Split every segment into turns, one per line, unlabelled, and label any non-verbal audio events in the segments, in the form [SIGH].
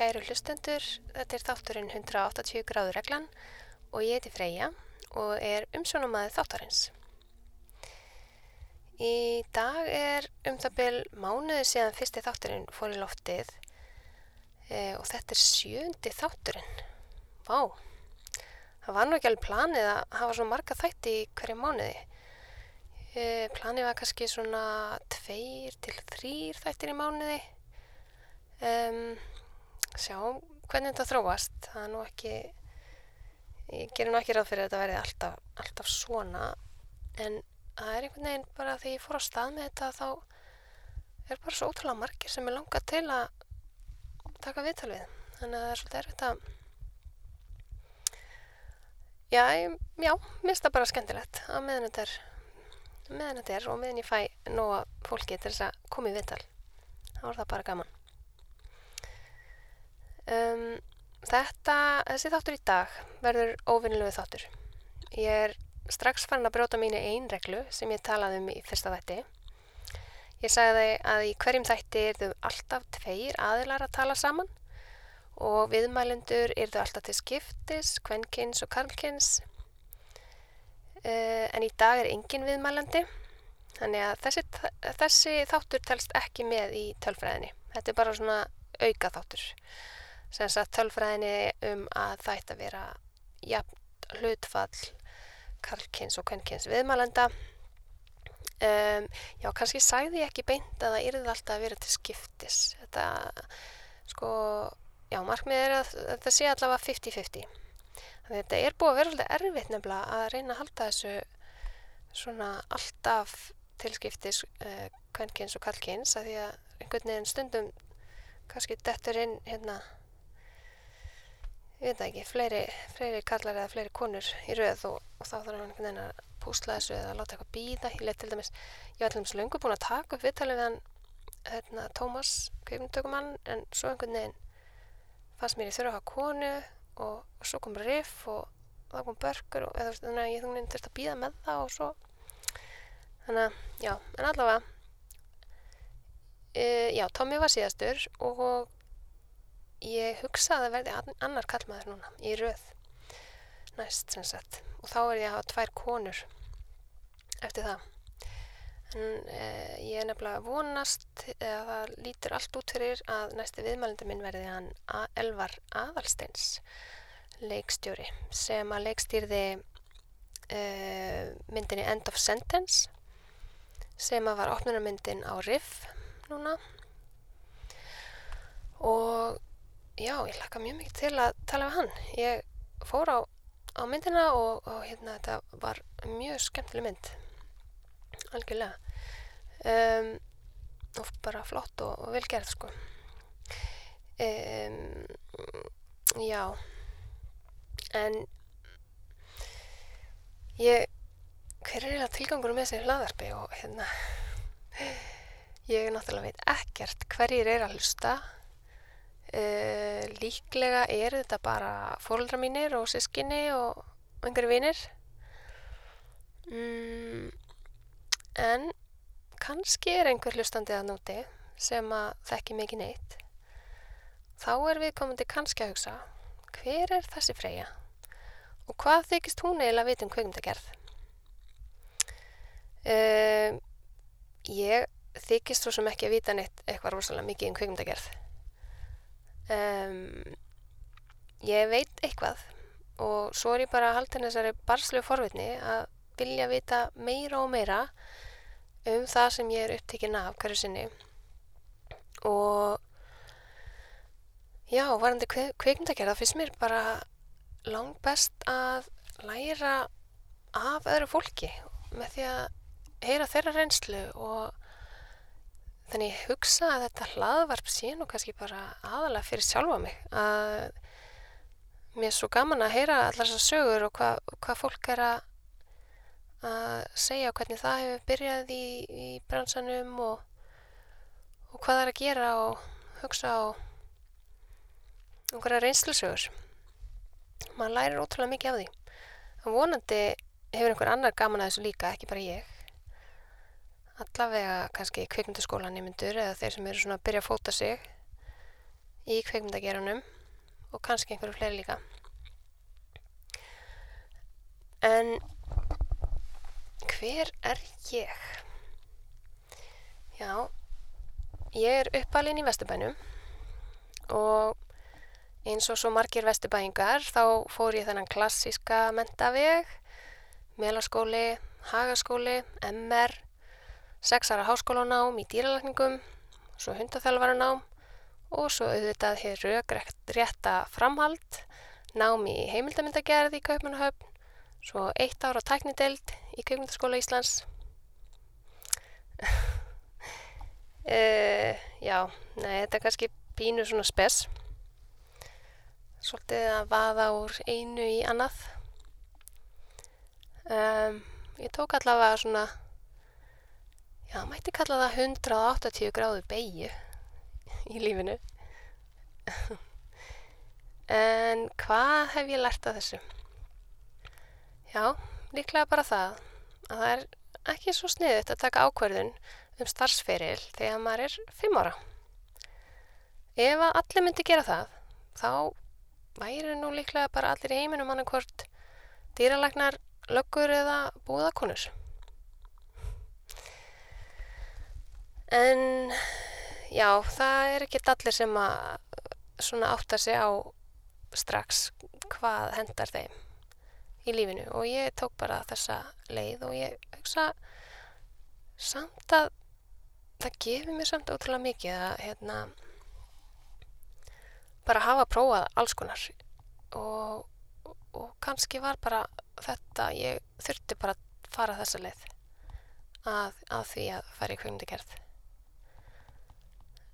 Kæru hlustendur, þetta er þátturinn 180 gráður reglan og ég heiti Freyja og er umsjónumæði þáttarins. Í dag er um það byrj mánuði síðan fyrsti þátturinn fór í loftið e, og þetta er sjöndi þátturinn. Vá, það var nú ekki alveg planið að hafa svo marga þætti í hverju mánuði. E, planið var kannski svona tveir til þrýr þættir í mánuði. Um, sjá hvernig þetta þróast. Það er nú ekki, ég gerir nú ekki ráð fyrir að þetta verði alltaf, alltaf svona en það er einhvern veginn bara þegar ég fór á stað með þetta þá er bara svo ótrúlega margir sem er langað til að taka viðtal við. Þannig að það er svolítið erfitt að Já, já, minnst það bara skemmtilegt að meðan þetta er, meðan þetta er og meðan ég fæ nóga fólki til þess að koma í viðtal. þá er það bara gaman. Um, þetta, þessi þáttur í dag verður óvinnilegu þáttur. Ég er strax farin að brjóta mínu einn reglu sem ég talaði um í fyrsta þætti. Ég sagði að í hverjum þætti er þau alltaf tveir aðilar að tala saman og viðmælendur eru þau alltaf til skiptis, kvenkins og karlkins uh, en í dag er engin viðmælandi þannig að þessi, þessi þáttur telst ekki með í tölfræðinni þetta er bara svona auka þáttur sem sagt tölfræðinni um að það ætti að vera jafn hlutfall karlkins og kvenkins viðmælenda um, já kannski sagði ég ekki beint að það yrði alltaf að vera til skiptis þetta sko já, markmið er að þetta sé allavega 50-50. Þetta er búið að vera svolítið erfitt nefnilega að reyna að halda þessu svona alltaf tilskiptis uh, kvenkins og kallkins að því að einhvern veginn stundum kannski dettur inn hérna ég veit ekki, fleiri, fleiri kallar eða fleiri konur í rauð og, og þá þarf einhvern veginn að púsla þessu eða láta eitthvað býða. Ég leitt til dæmis, ég var til dæmis lungu búin að taka upp viðtalið við hann hérna, Tómas, kveikmyndugumann en svo einhvern veginn fannst mér ég þurfa að hafa konu og, og svo kom riff og það kom börkur og eða, þannig að ég þurfti að býða með það og svo þannig að, já, en allavega e, já, Tommy var síðastur og ég hugsaði að verði annar kallmaður núna í röð næst sem sagt. Og þá er ég að hafa tvær konur eftir það. En eh, ég er nefnilega vonast eða það lítur allt út fyrir að næsti viðmælindu minn verði hann Elvar Aðalsteins leikstjóri sem að leikstýrði eh, myndinni End of Sentence sem að var opnunarmyndin á Riff núna. Og já, ég hlakka mjög mikið til að tala við hann. Ég fór á, á myndina og, og hérna þetta var mjög skemmtileg mynd. Algjörlega. Um, og bara flott og, og velgerð sko. Um, já. En ég hver er eiginlega tilgangur með þessi hlaðarpi og hérna? Ég náttúrulega veit ekkert hverjir er að hlusta uh, líklega er þetta bara fólkdra mínir og sískinni og einhverju vinir. Mm, en kannski er einhver hlustandi að núti sem að þekki mikið neitt. Þá er við komandi kannski að hugsa hver er þessi freyja? Og hvað þykist hún eiginlega að vita um kveikmyndagerð uh, ég þykist svo sem ekki að vita neitt eitthvað rosalega mikið um kveikmyndagerð um, ég veit eitthvað og svo er ég bara að halda þessari barslu forvitni að vilja vita meira og meira um það sem ég er upptekinn af hverju sinni. Og já, varandi kveikmyndagerða finnst mér bara langt best að læra af öðru fólki með því að heyra þeirra reynslu og þannig ég hugsa að þetta hlaðvarp sé nú kannski bara aðalega fyrir sjálfa mig að mér er svo gaman að heyra allar þessar sögur og hvað hva fólk er að að segja hvernig það hefur byrjað í, í bransanum og, og hvað það er að gera og hugsa á einhverja reynslusögur. Man lærir ótrúlega mikið af því. Og vonandi hefur einhver annar gaman að þessu líka, ekki bara ég. Allavega kannski kvikmyndaskólan í myndur eða þeir sem eru svona að byrja að fóta sig. í kveikmyndagerunum og kannski einhverju fleiri líka. En hver er ég? Já, ég er uppalinn í Vesturbænum og eins og svo margir Vesturbæingar þá fór ég þennan klassíska mentaveg, melaskóli, hagaskóli, MR, sexara háskólanám í dýralagningum, svo hundaþjálfaranám og svo auðvitað hér raugrétta framhald, nám í heimildamyndagerð í Kaupmannahöfn, svo eitt ára tæknideld í Kaupmyndaskóla Íslands. Uh, [LAUGHS] já, nei, þetta er kannski pínu svona spes. Svolítið að vaða úr einu í annað. Um, ég tók allavega svona, já, mætti kalla það 180 gráðu beigju í lífinu. en hvað hef ég lært af þessu? Já, líklega bara það að það er ekki svo sniðut að taka ákverðun um starfsferil þegar maður er 5 ára. Ef að allir myndi gera það, þá væri nú líklega bara allir í heiminum annarkvort dýralagnar, löggur eða búðakonur. En já, það er ekki allir sem að svona átta sig á strax hvað hendar þeim í lífinu. Og ég tók bara þessa leið og ég hugsa samt að það gefur mér samt ótrúlega mikið að hérna bara hafa prófað alls konar. Og, og kannski var bara þetta, ég þurfti bara að fara þessa leið að, að því að fara í gerð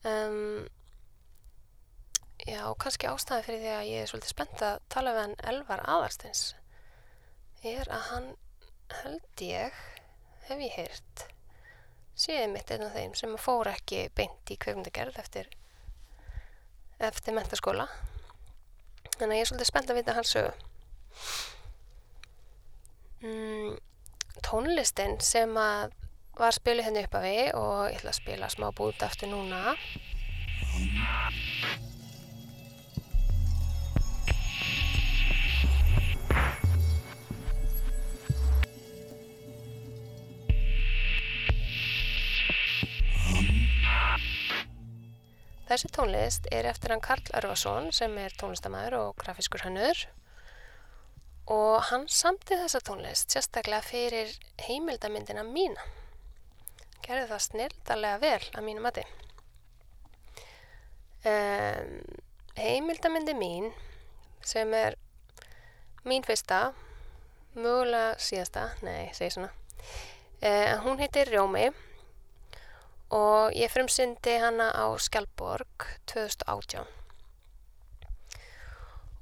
um, já, kannski ástæði fyrir því að ég er svolítið spennt að tala við hann Elvar Aðarsteins er að hann held ég hef ég heyrt séð mitt einn af þeim sem fór ekki beint í kveikmyndagerð eftir eftir mentaskóla þannig að ég er svolítið spennt að vita hans sögu. Mm, tónlistin sem að var spilið henni upp af við og ég ætla að spila smá bút aftur núna Þessi tónlist er eftir hann Karl Örvason sem er tónlistamæður og grafiskur hannur og hann samti þessa tónlist sérstaklega fyrir heimildamindina mína. Gerði það snildalega vel að mínu mati. Um, heimildamindi mín sem er mín fyrsta, mögulega síðasta, nei, segi svona, uh, hún heitir Rjómi og ég frumsyndi hana á Skjálborg 2018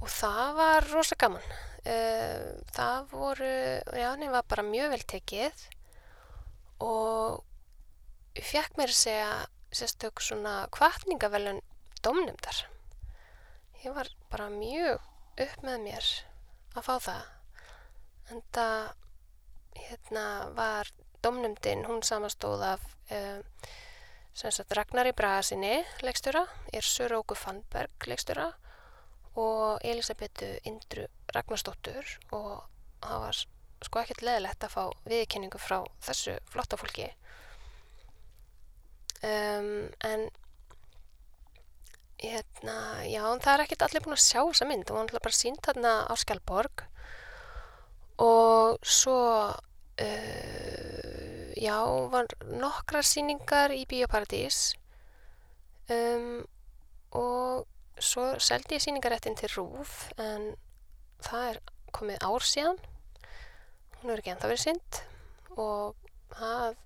og það var rosa gaman. Uh, það voru já, henni var bara mjög vel tekið og fekk mér að segja sérstök svona kvartningavelun domnumdar ég var bara mjög upp með mér að fá það. En það hérna var domnumdin hún samastóð af um, Ragnari Bragasinni leikstjóra, er Söróku Fannberg leikstjóra og Elisabetu Indru Ragnarstóttur og það var sko ekkert leðilegt að fá viðkynningu frá þessu flotta fólki um, en hérna, já, það er ekkert allir búin að sjá þessa mynd, það var náttúrulega bara sínt þarna á Skjálborg og svo uh, já, var nokkra síningar í Bíoparadís um, og svo seldi ég síningaréttin til Rúf en það er komið ár síðan. Hún er ekki ennþá verið synd og það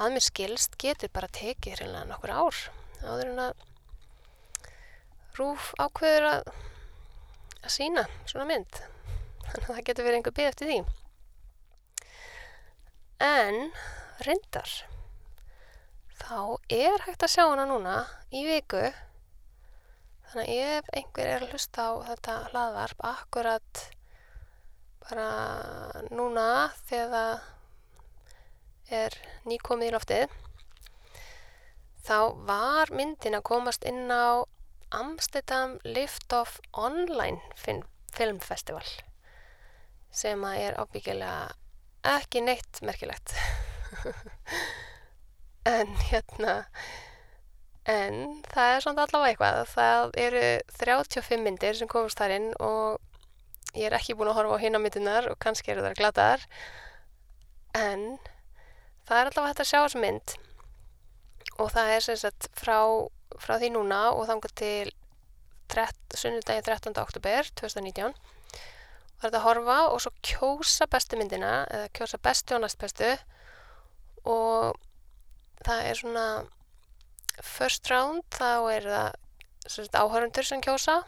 að mér skilst getur bara tekið hérna nokkur ár áður en að Rúf ákveður að að sína svona mynd. Þannig að það getur verið einhver byggð eftir því. En reyndar þá er hægt að sjá hana núna í viku. Þannig að ef einhver er að hlusta á þetta hlaðvarp akkurat bara núna þegar er nýkomið í loftið þá var myndin að komast inn á Amsterdam Liftoff Online Film, Film Festival sem að er ábyggilega ekki neitt merkilegt. [LAUGHS] En hérna en það er svona allavega eitthvað. Það eru 35 myndir sem komast þar inn og ég er ekki búin að horfa á hinn á myndunar og kannski eru það glataðar en það er allavega hægt að sjá þessu mynd. Og það er sem sagt frá, frá því núna og þangar til sunnudagin 13. oktober 2019 og þetta að horfa og svo kjósa bestu myndina eða kjósa bestu og næst bestu og það er svona first round þá er það áhörundur sem kjósa.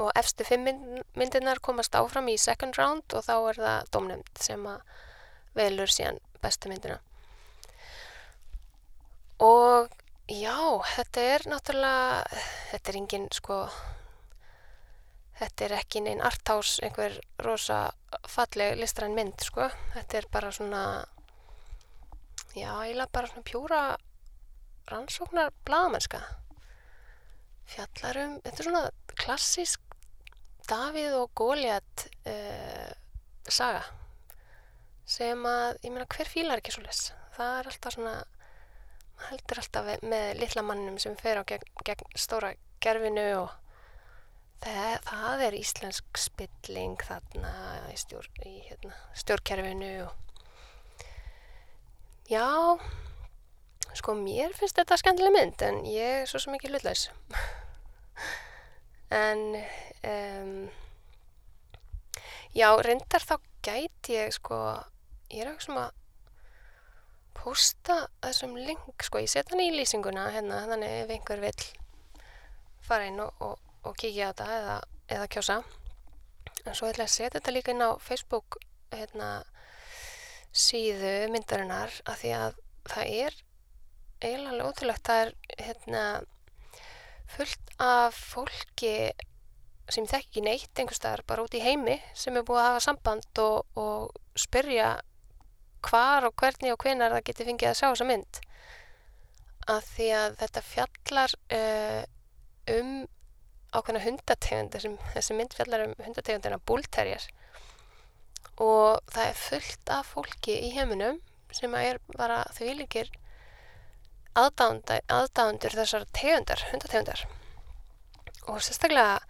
Og efstu fimm myndirnar komast áfram í second round og þá er það domnumd sem að velur síðan bestu myndina. Og já, þetta er náttúrulega þetta er engin sko þetta er ekki neinn artás einhver rosa falleg listræn mynd sko. Þetta er bara svona já, eiginlega bara svona pjúra rannsóknar blagamennska fjallarum þetta er svona klassísk Davíð og Góliat uh, saga sem að, ég meina hver fílar ekki svo les það er alltaf svona maður heldur alltaf með litla mannum sem fer á gegn, gegn stóra gerfinu og það, það er íslensk spilling þarna í, stjór, í hérna, stjórnkerfinu og já sko mér finnst þetta skemmtileg mynd en ég er svo sem ekki hlutlaus. [LAUGHS] En um, já reyndar þá gæti ég sko ég er ekki sem að posta þessum link sko ég setja hann í lýsinguna hérna þannig ef einhver vil fara inn og, og, og kíkja á þetta eða, eða kjósa. En svo ætla ég að setja þetta líka inn á Facebook hérna síðu myndarinnar af því að það er eiginlega ótrúlegt. Það er hérna fullt af fólki sem þekk ekki neitt einhver staðar bara út í heimi sem er búið að hafa samband og, og spyrja hvar og hvernig og hvenar það getur fengið að sjá þessa mynd. Að því að þetta fjallar uh, um ákveðna hundategund þessi mynd fjallar um hundategundina búlterjar. Og það er fullt af fólki í heiminum sem er bara þvílikir aðdándur þessar tegundar, hundategundar. Og sérstaklega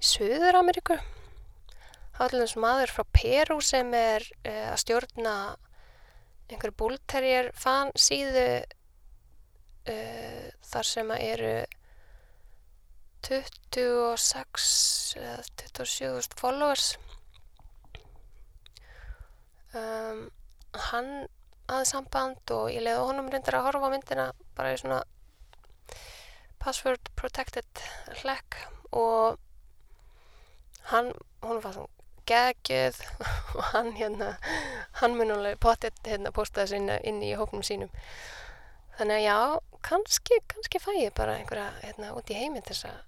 í Suður Ameríku þá er alltaf maður frá Peru sem er uh, að stjórna einhverju búlterjir fann síðu uh, þar sem að eru 26 eða 27.000 followers. Um, hann aðeins samband og ég leiði honum reyndar að horfa á myndina bara í svona password protected hlekk og hann, hún var svona geggjöð [LAUGHS] og hann hérna hann mun alveg potið hérna postaði sinna inn í hóknum sínum. Þannig að já, kannski kannski fæ ég bara einhverja hérna út í heiminn þess að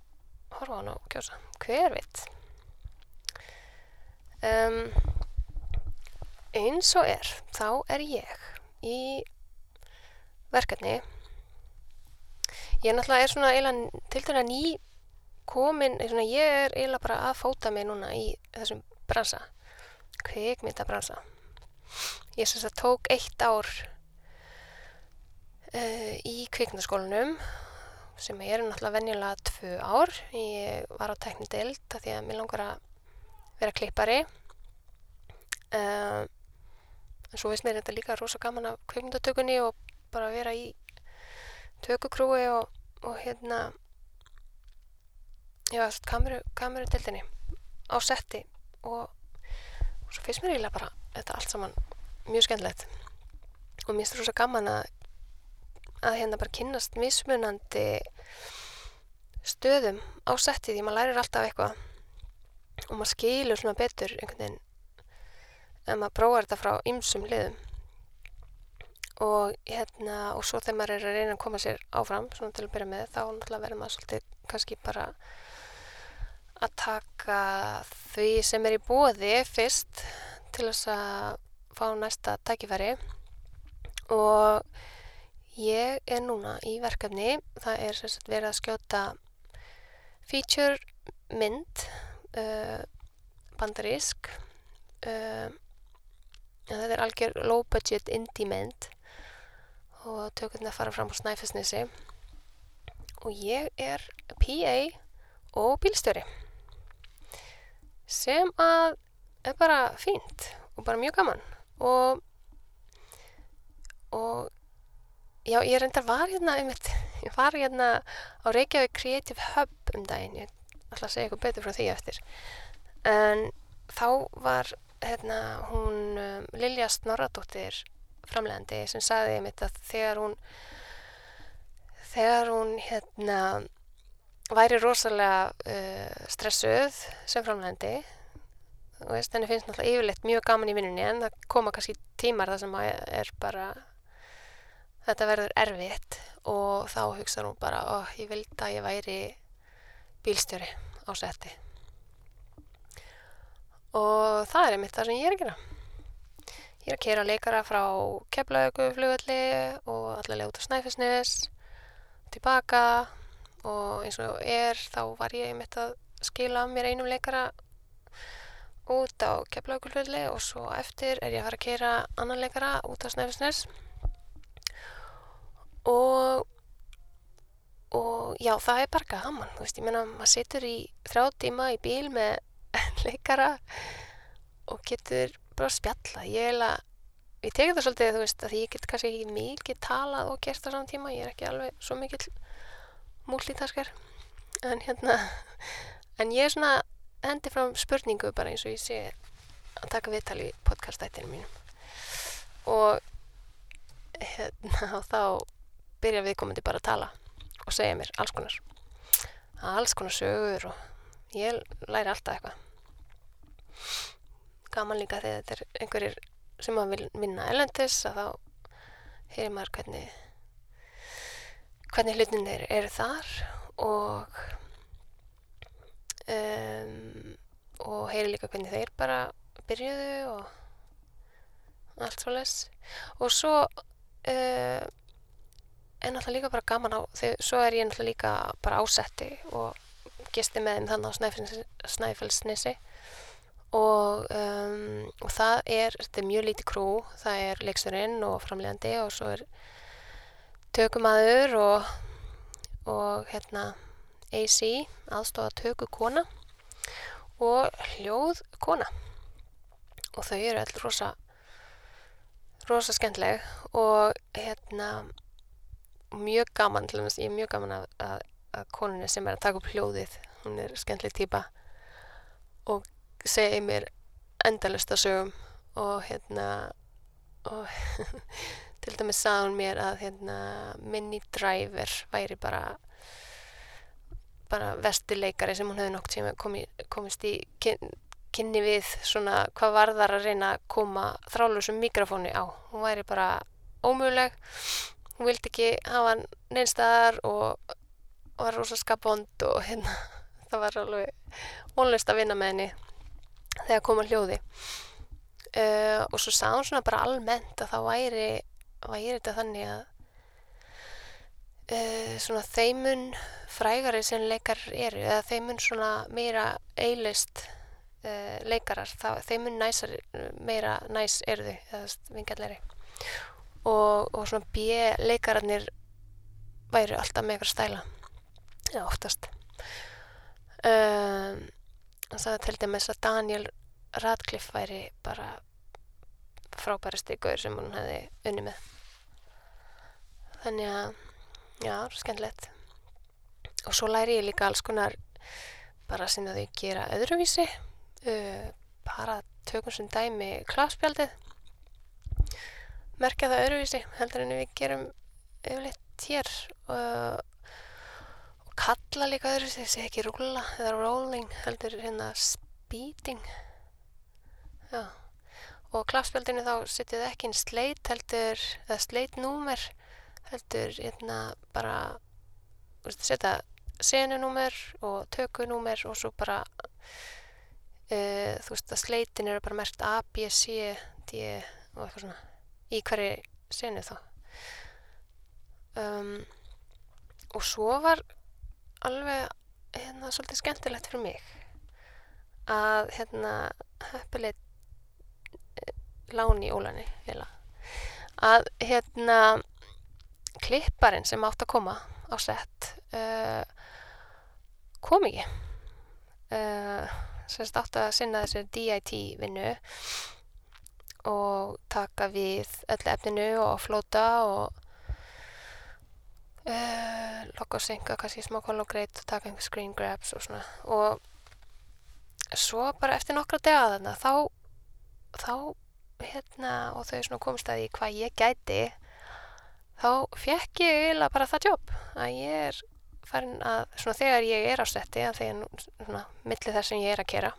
horfa á hann og kjósa. Hver veit? Um, eins og er þá er ég í verkefni. Ég er náttúrulega er svona eiginlega til dæla ný komin, ég er eiginlega bara að fóta mig núna í þessum bransa kveikmyndabransa ég syns að tók eitt ár uh, í kveikmyndaskólanum sem er náttúrulega venjulega tvö ár. Ég var á tekni deild því að mér langar að vera klippari. Uh, en svo veist mér þetta líka rosa gaman af kveikmyndatökunni og bara vera í tökukrúi og, og hérna já, kameru, kameru deildinni á setti og, og svo finnst mér eiginlega bara þetta allt saman mjög skemmtilegt. Og mér finnst þetta rosa gaman að að hérna bara kynnast mismunandi stöðum á setti því maður lærir alltaf eitthvað og maður skilur svona betur einhvern veginn ef maður prófar þetta frá ymsum liðum og hérna og svo þegar maður er að reyna að koma sér áfram svona til að byrja með þá náttúrulega verður maður svolítið kannski bara að taka því sem er í bóði fyrst til þess að fá næsta tækifæri. Og Ég er núna í verkefni, það er verið að skjóta feature mynd uh, bandarísk uh, þetta er algjör low budget indie mynd og tökurna fara fram á Snæfellsnesi. Og ég er PA og bílstjóri sem að er bara fínt og bara mjög gaman. Og og já, ég reyndar var hérna einmitt, ég var hérna á Reykjavík Creative Hub um daginn ég ætla að segja eitthvað betur frá því eftir. En þá var hérna hún um, Lilja Snorradóttir framlegandi sem sagði einmitt að þegar hún þegar hún hérna væri rosalega uh, stressuð sem framlegandi og veist, henni finnst náttúrulega yfirleitt mjög gaman í vinnunni en það koma kannski tímar þar sem er bara þetta verður erfitt. Og þá hugsaður hún bara ó, ég vildi að ég væri bílstjóri á setti. Og það er einmitt það sem ég er að gera. Ég er að kera leikara frá Keflavíku flugvelli og allavega út á Snæfellsnes tilbaka og eins og er þá var ég einmitt að skila mér einum leikara út á Keflavíkulfjöldi og svo eftir er ég að fara að keira annan leikara út á Snæfisnes og og já það er bara gaman þú veist ég meina maður situr í þrjá tíma í bíl með [LAUGHS] leikara og getur bara spjalla ég er að ég teki það svolítið þú veist að ég get kannski ekki mikið talað og gert á saman tíma ég er ekki alveg svo mikill múlítaskar en hérna [LAUGHS] en ég er svona hendi frá spurningu bara eins og ég sé að taka viðtal í podcastættinu mínum. Og hérna og [LAUGHS] þá byrja viðkomandi bara að tala og segja mér alls konar alls konar sögur og ég læri alltaf eitthvað. Gaman líka þegar þetta er einhverjir sem að vil vinna elendis að þá heyrir maður hvernig hvernig hlutin þeir eru þar og um, og heyri líka hvernig þeir bara byrjuðu og allt svo les og svo uh, er náttúrulega líka bara gaman á þegar svo er ég náttúrulega líka bara ásetti og gisti með þeim þannig á Snæfellsnesi. Og, um, og það er þetta er mjög lítið krú það er leiksturinn og framlegandi og svo er tökumadur og og hérna AC, aðstofa tökku kona og hljóð kona. Og þau eru allur rosa rosa skemmtileg og hérna mjög gaman til dæmis, ég er mjög gaman að, að, að konunni sem er að taka upp hljóðið. Hún er skemmtileg týpa og segja mér endalust að sögum og hérna og [LAUGHS] til dæmis sagði hún mér að hérna, Minnie Driver væri bara bara vestileikari sem hún hefði nokt sem komi, komist í kynni við svona hvað varðar að reyna að koma þrálusum mikrofónu á. Hún væri bara ómjöguleg hún vildi ekki hafa neinstæðar og var rosa skapond og hérna [LAUGHS] það var alveg vonlust að vinna með henni þegar koma hljóði. Uh, og svo sá hún svona bara almennt að það væri væri þetta þannig að uh, svona þeimun frægari sem leikar eru eða þeimun svona meira eilist uh, leikarar þá, þeimun næsar meira næs eru þau eða vingalleri og, og svona B-leikararnir væri alltaf með eitthvað stæla eða oftast. Um, það sagði til dæmis að Daniel Radcliffe væri bara frábæri styggur sem hún hefði unni með þannig að já, skemmtilegt. Og svo læri ég líka alls konar bara sem að þau gera öðruvísi. Uh, bara tökum sem dæmi kláspjaldið merkja það öðruvísi heldur en við gerum yfirleitt hér. Uh, og kalla líka öðruvísi þessi ekki rúla eða rolling heldur hérna speeding. Já. Og kláspjaldinu þá setjum við ekki inn sleit heldur eða sleitnúmer heldur hérna bara setja senunúmer og tökunúmer og svo bara uh, þú veist að sleitin eru bara mert A, B, C, D og eitthvað svona í hverju senu þá um, og svo var alveg hérna svolítið skemmtilegt fyrir mig að hérna heppileg lán í ólanni heila. að hérna klipparinn sem átt að koma á sett uh, kom ekki. Uh, semst átt að sinna þessari DIT vinnu og taka við öllu efninu og flóta og uh, logga og synga kannski smá kologreit og taka einhver screen grabs og svona. Og svo bara eftir nokkra dega þarna þá, þá hérna og þau svona komst að því hvað ég gæti þá fekk ég eiginlega bara það jobb að ég er farin að svona þegar ég er á setti að þegar millir þess sem ég er að kera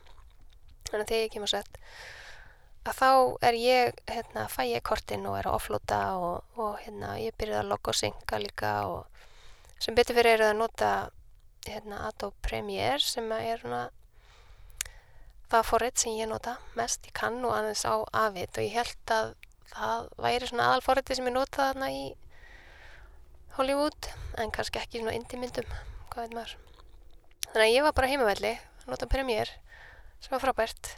þannig að þegar ég kemur sett að þá er ég hérna fæ ég kortinn og er að offlota og, og hérna ég byrjaði að logga og synga líka og sem betur fyrir er að nota hérna Adobe Premiere sem er svona það forrið sem ég nota mest, ég kann og aðeins á afið og ég held að það væri svona aðalforriði sem ég nota þarna í Hollywood en kannski ekki svona indie-myndum hvað veit maður. Þannig að ég var bara heimavelli nota Premiere sem var frábært.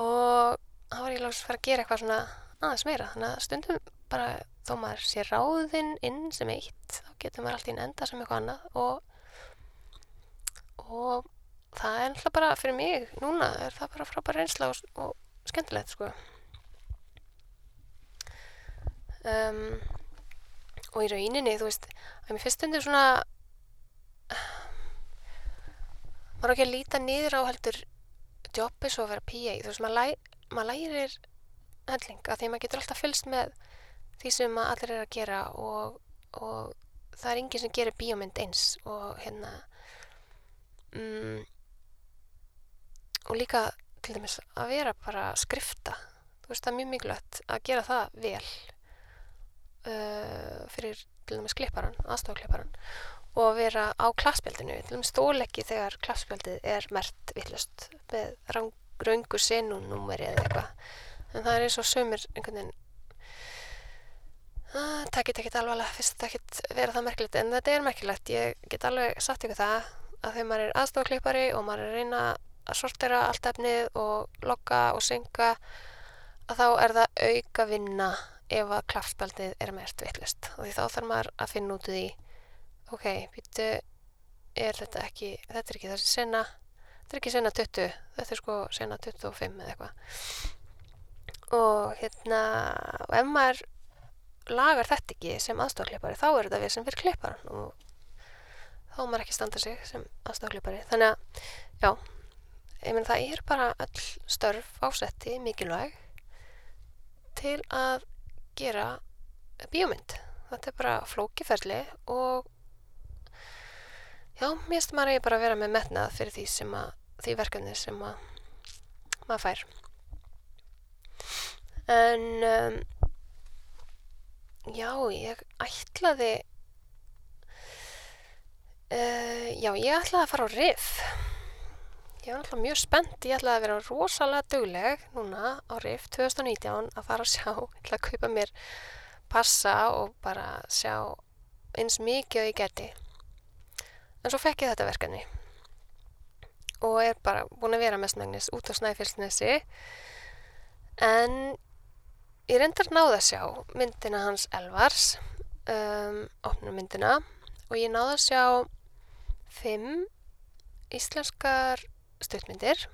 Og þá var ég lágst að fara að gera eitthvað svona aðeins meira. Þannig að stundum bara þó maður sé ráðinn inn sem eitt þá getur maður alltaf inn enda sem eitthvað annað. Og og það er alltaf bara fyrir mig núna er það bara frábær reynsla og, og skemmtilegt sko. Um, og í rauninni þú veist að mér fyrst undir svona maður ekki að líta niður á heldur jobbi svo að vera PA þú veist maður, læ, maður lærir helling að því maður getur alltaf fylgst með því sem allir er að gera og, og það er enginn sem gerir bíómynd eins og hérna mm, og líka til dæmis að vera bara skrifta. Þú veist það er mjög mikilvægt að gera það vel uh, fyrir til dæmis klipparan, aðstofklipparan og vera á klasspjaldinu til dæmis stóleggi þegar klasspjaldið er mert vittlust með raungu senunúmeri eða eitthvað. En það er eins og sömur einhvern veginn það uh, takkit ekkert alvarlega fyrst það ekkert vera það merkilegt en þetta er merkilegt. Ég get alveg satt ykkur það að þegar maður er aðstofklippari og maður er að reyna að sortera allt efnið og logga og synga að þá er það auka vinna ef að klaffspaldið er mert vittlust og því þá þarf maður að finna út því ok, býttu er þetta ekki, þetta er ekki þessi sena þetta er ekki sena 20 þetta er sko sena 25 eða eitthvað. Og hérna og ef maður lagar þetta ekki sem aðstofklippari þá er þetta við sem fyrir klipparan og þá maður ekki standa sig sem aðstofklippari þannig að, já ég menn það er bara öll störf ásetti mikilvæg til að gera bíómynd. Þetta er bara flókiferli og já, mér finnst maður að ég bara vera með metnað fyrir því að því verkefni sem að maður fær. En um, já, ég ætlaði uh, já, ég ætlaði að fara á riff Ég var alltaf mjög spennt, ég ætlaði að vera rosalega dugleg núna á RIF 2019 að fara að sjá, ég ætlaði að kaupa mér passa og bara sjá eins mikið að ég geti. En svo fekk ég þetta verkefni. Og er bara búin að vera mestmægnis út á Snæfellsnesi. En ég reyndar náða að sjá myndina hans Elvars, um, opnum myndina. Og ég náða að sjá fimm íslenskar stuttmyndir.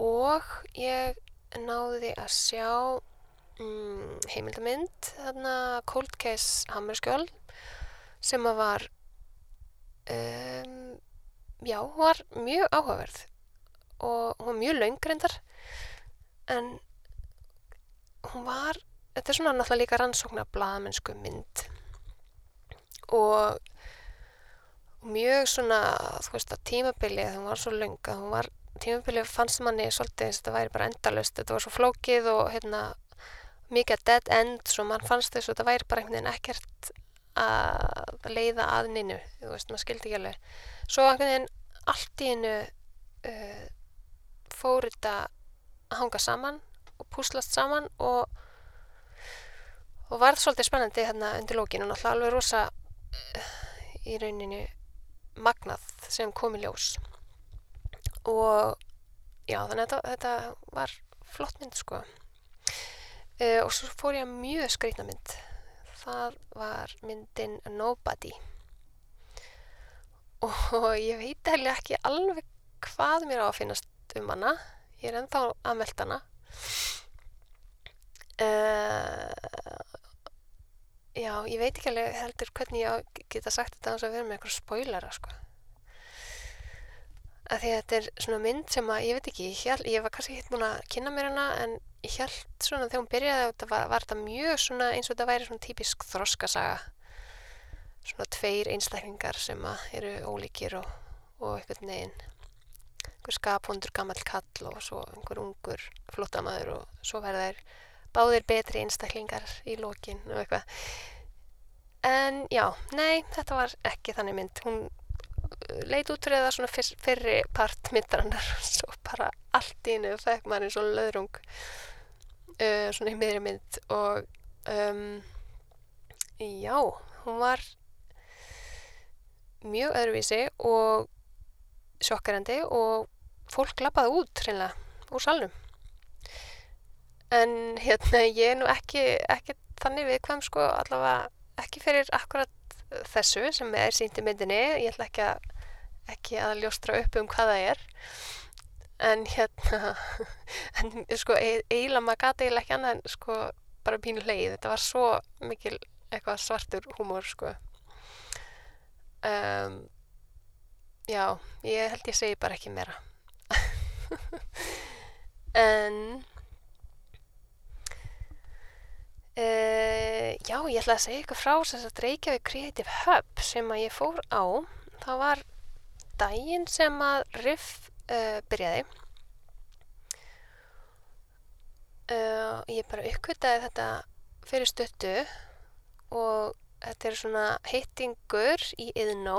Og ég náði að sjá mm, heimildamind þarna Cold Case Hammerskjöld sem að var um, já, var mjög áhugaverð og hún var mjög laungrindar en hún var þetta er svona náttúrulega líka rannsóknar blaðamennsku mynd. Og mjög svona, þú veist að tímabilið hún var svo lung að hún var tímabilið fannst manni svolítið eins og þetta væri bara endalust þetta var svo flókið og hérna mikið dead end, svo mann fannst þess að þetta væri bara einhvern veginn ekkert að leiða að nynnu þú veist, maður skildi ekki alveg. Svo einhvern veginn allt í hennu uh, fór þetta að hanga saman og púslast saman og og varð svolítið spennandi hérna undir lókinu náttúrulega alveg rosa uh, í rauninu magnað sem kom í ljós. Og já þannig að þetta, þetta var flott mynd sko. Uh, og svo fór ég að mjög skrýtna mynd. Það var myndin Nobody. Og ég veit hefði ekki alveg hvað mér á að finnast um hana. Ég er ennþá að melda hana. Uh, já, ég veit ekki alveg heldur hvernig ég geta sagt þetta að vera með eitthvað spoilara sko. Að því að þetta er svona mynd sem að ég veit ekki, ég, held, ég var kannski hitt múin að kynna mér hana en ég held svona þegar hún byrjaði þetta var, var þetta mjög svona eins og þetta væri svona típisk þroskasaga. Svona tveir einstaklingar sem að eru ólíkir og, og einhvern veginn einhver skapundur gammal kall og svo einhver ungur flottamæður og svo verða þeir báðir betri einstaklingar í lókin og eitthvað. En já, nei, þetta var ekki þannig mynd. Hún leit út fyrir það svona fyr, fyrri part myndarannar [LAUGHS] og svo bara allt í hennu fekk maður eins og löðrung uh, svona í miðri mynd og um, já, hún var mjög öðruvísi og sjokkarandi og fólk lappaði út hreinlega úr salnum en hérna ég er nú ekki, ekki þannig viðkvæm sko allavega ekki fyrir akkurat þessu sem er sínt í myndinni. Ég ætla ekki að, ekki að ljóstra upp um hvað það er. En hérna [LAUGHS] en sko eiginlega maður gati eiginlega ekki annað en sko bara pínu leið þetta var svo mikil eitthvað svartur húmor sko. Um, já ég held ég segi bara ekki meira. [LAUGHS] En Uh, já, ég ætla að segja ykkur frá þess að Reykjavík Creative Hub sem að ég fór á. Það var daginn sem að Riff uh, byrjaði. Uh, ég bara uppkvitaði þetta fyrir stöttu og þetta er svona hittingur í yðnó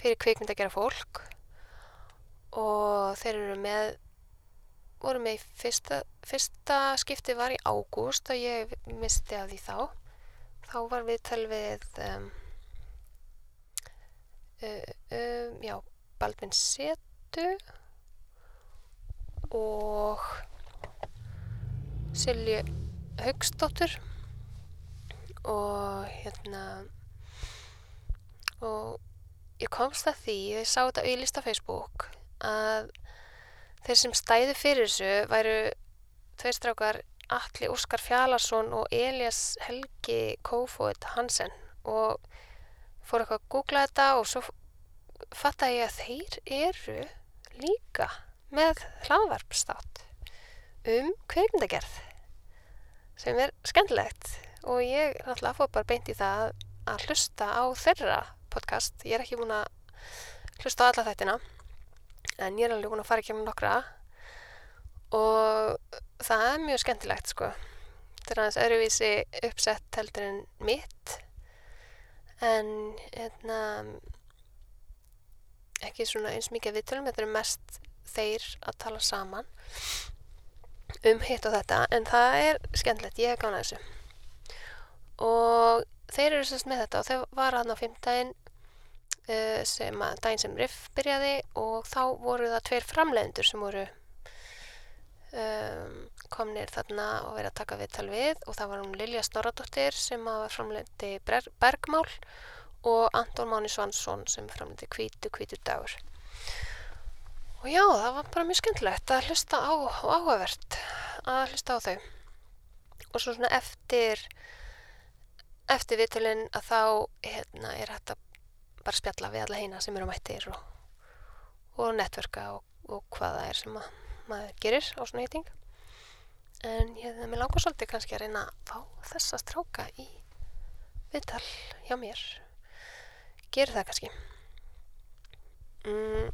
fyrir kvikmynd að gera fólk. Og þeir eru með voru með í fyrsta, fyrsta skipti var í ágúst og ég misti af því þá. Þá var við tal við um, um, já, Baldvin Setu og Silju Haugstóttur og hérna og ég komst að því, ég sá þetta auðlist á Facebook að Þeir sem stæðu fyrir þessu væru tveistrákar Alli Óskar Fjalarsson og Elias Helgi Kófóð Hansen. Og fór eitthvað að googla þetta og svo fatta ég að þeir eru líka með hlaðvarpstátt um kveikmyndagerð sem er skemmtilegt. Og ég náttúrulega fór bara beint í það að hlusta á þeirra podcast. Ég er ekki búin að hlusta á alla þættina en ég er alveg búin að fara ekki um nokkra. Og það er mjög skemmtilegt sko. Þetta er aðeins öðruvísi uppsett heldur en mitt. En hérna ekki svona eins mikið viðtölum þetta er mest þeir að tala saman um hitt og þetta. En það er skemmtilegt, ég hef gánað þessu. Og þeir eru sérst með þetta og þau var hann á fymtægin sem að daginn sem Riff byrjaði og þá voru það tveir framlegendur sem voru um, komnir þarna og verið að taka viðtal við og það var hún Lilja Snorradóttir sem var framlegendi Bergmál og Anton Máni Svansson sem framlegendi Kvítu Kvítu dagur. Og já, það var bara mjög skemmtilegt að hlusta á og áhugavert að hlusta á þau. Og svo svona eftir eftir viðtölinn að þá hérna, er þetta bara spjalla við alla heina sem eru mættir og, og netverka og, og hvaða er sem að, maður gerir á svona heiting en ég hef með langar svolítið kannski að reyna að fá þessa stráka í viðtal hjá mér. Gerir það kannski. Mm.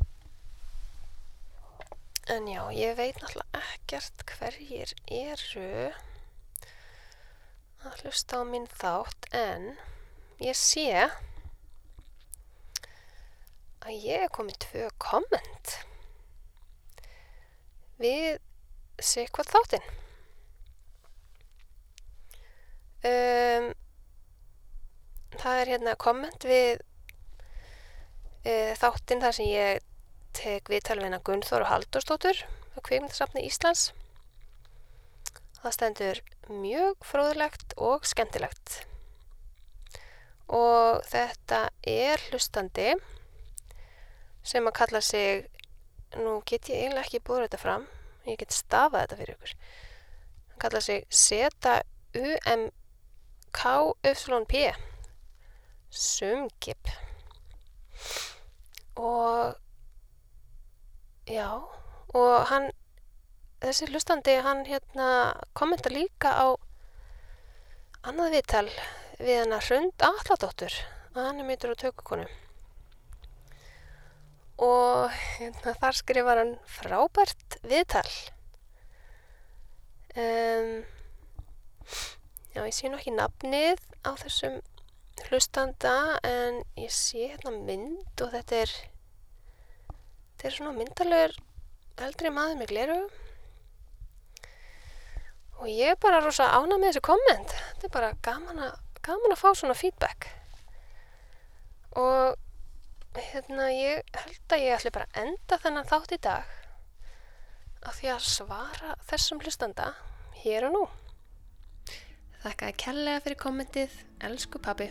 en já, ég veit náttúrulega ekkert hverjir eru að hlusta á minn þátt en ég sé að ég hef komið tvö komment við hvað þáttinn um, það er hérna komment við e, þáttinn þar sem ég tek viðtalvina Gunnþóru Haldurstóttur á Kveimundasafni Íslands. Það stendur mjög fróðilegt og skemmtilegt. Og þetta er hlustandi sem að kalla sig, nú get ég eiginlega ekki búið þetta fram, ég get stafað þetta fyrir ykkur. Hann kalla sig Zeta UMKYP Sumkip og já og hann þessi hlustandi hann hérna kommenta líka á annað viðtal við hann að Hrund Alladóttur að hann er myndur á tökukonu og hérna, þar skrifar hann frábært viðtal. Um, já ég sé nú ekki nafnið á þessum hlustanda en ég sé hérna mynd og þetta er þetta er svona myndalegur eldri maður með gleru og ég er bara rosa ána með þessi komment. Þetta er bara gaman að, gaman að fá svona feedback. Og hérna ég held að ég ætli bara að enda þennan þátt í dag. Af því að svara þessum hlustanda hér og nú. Þakka að kærlega fyrir kommentið, elsku pabbi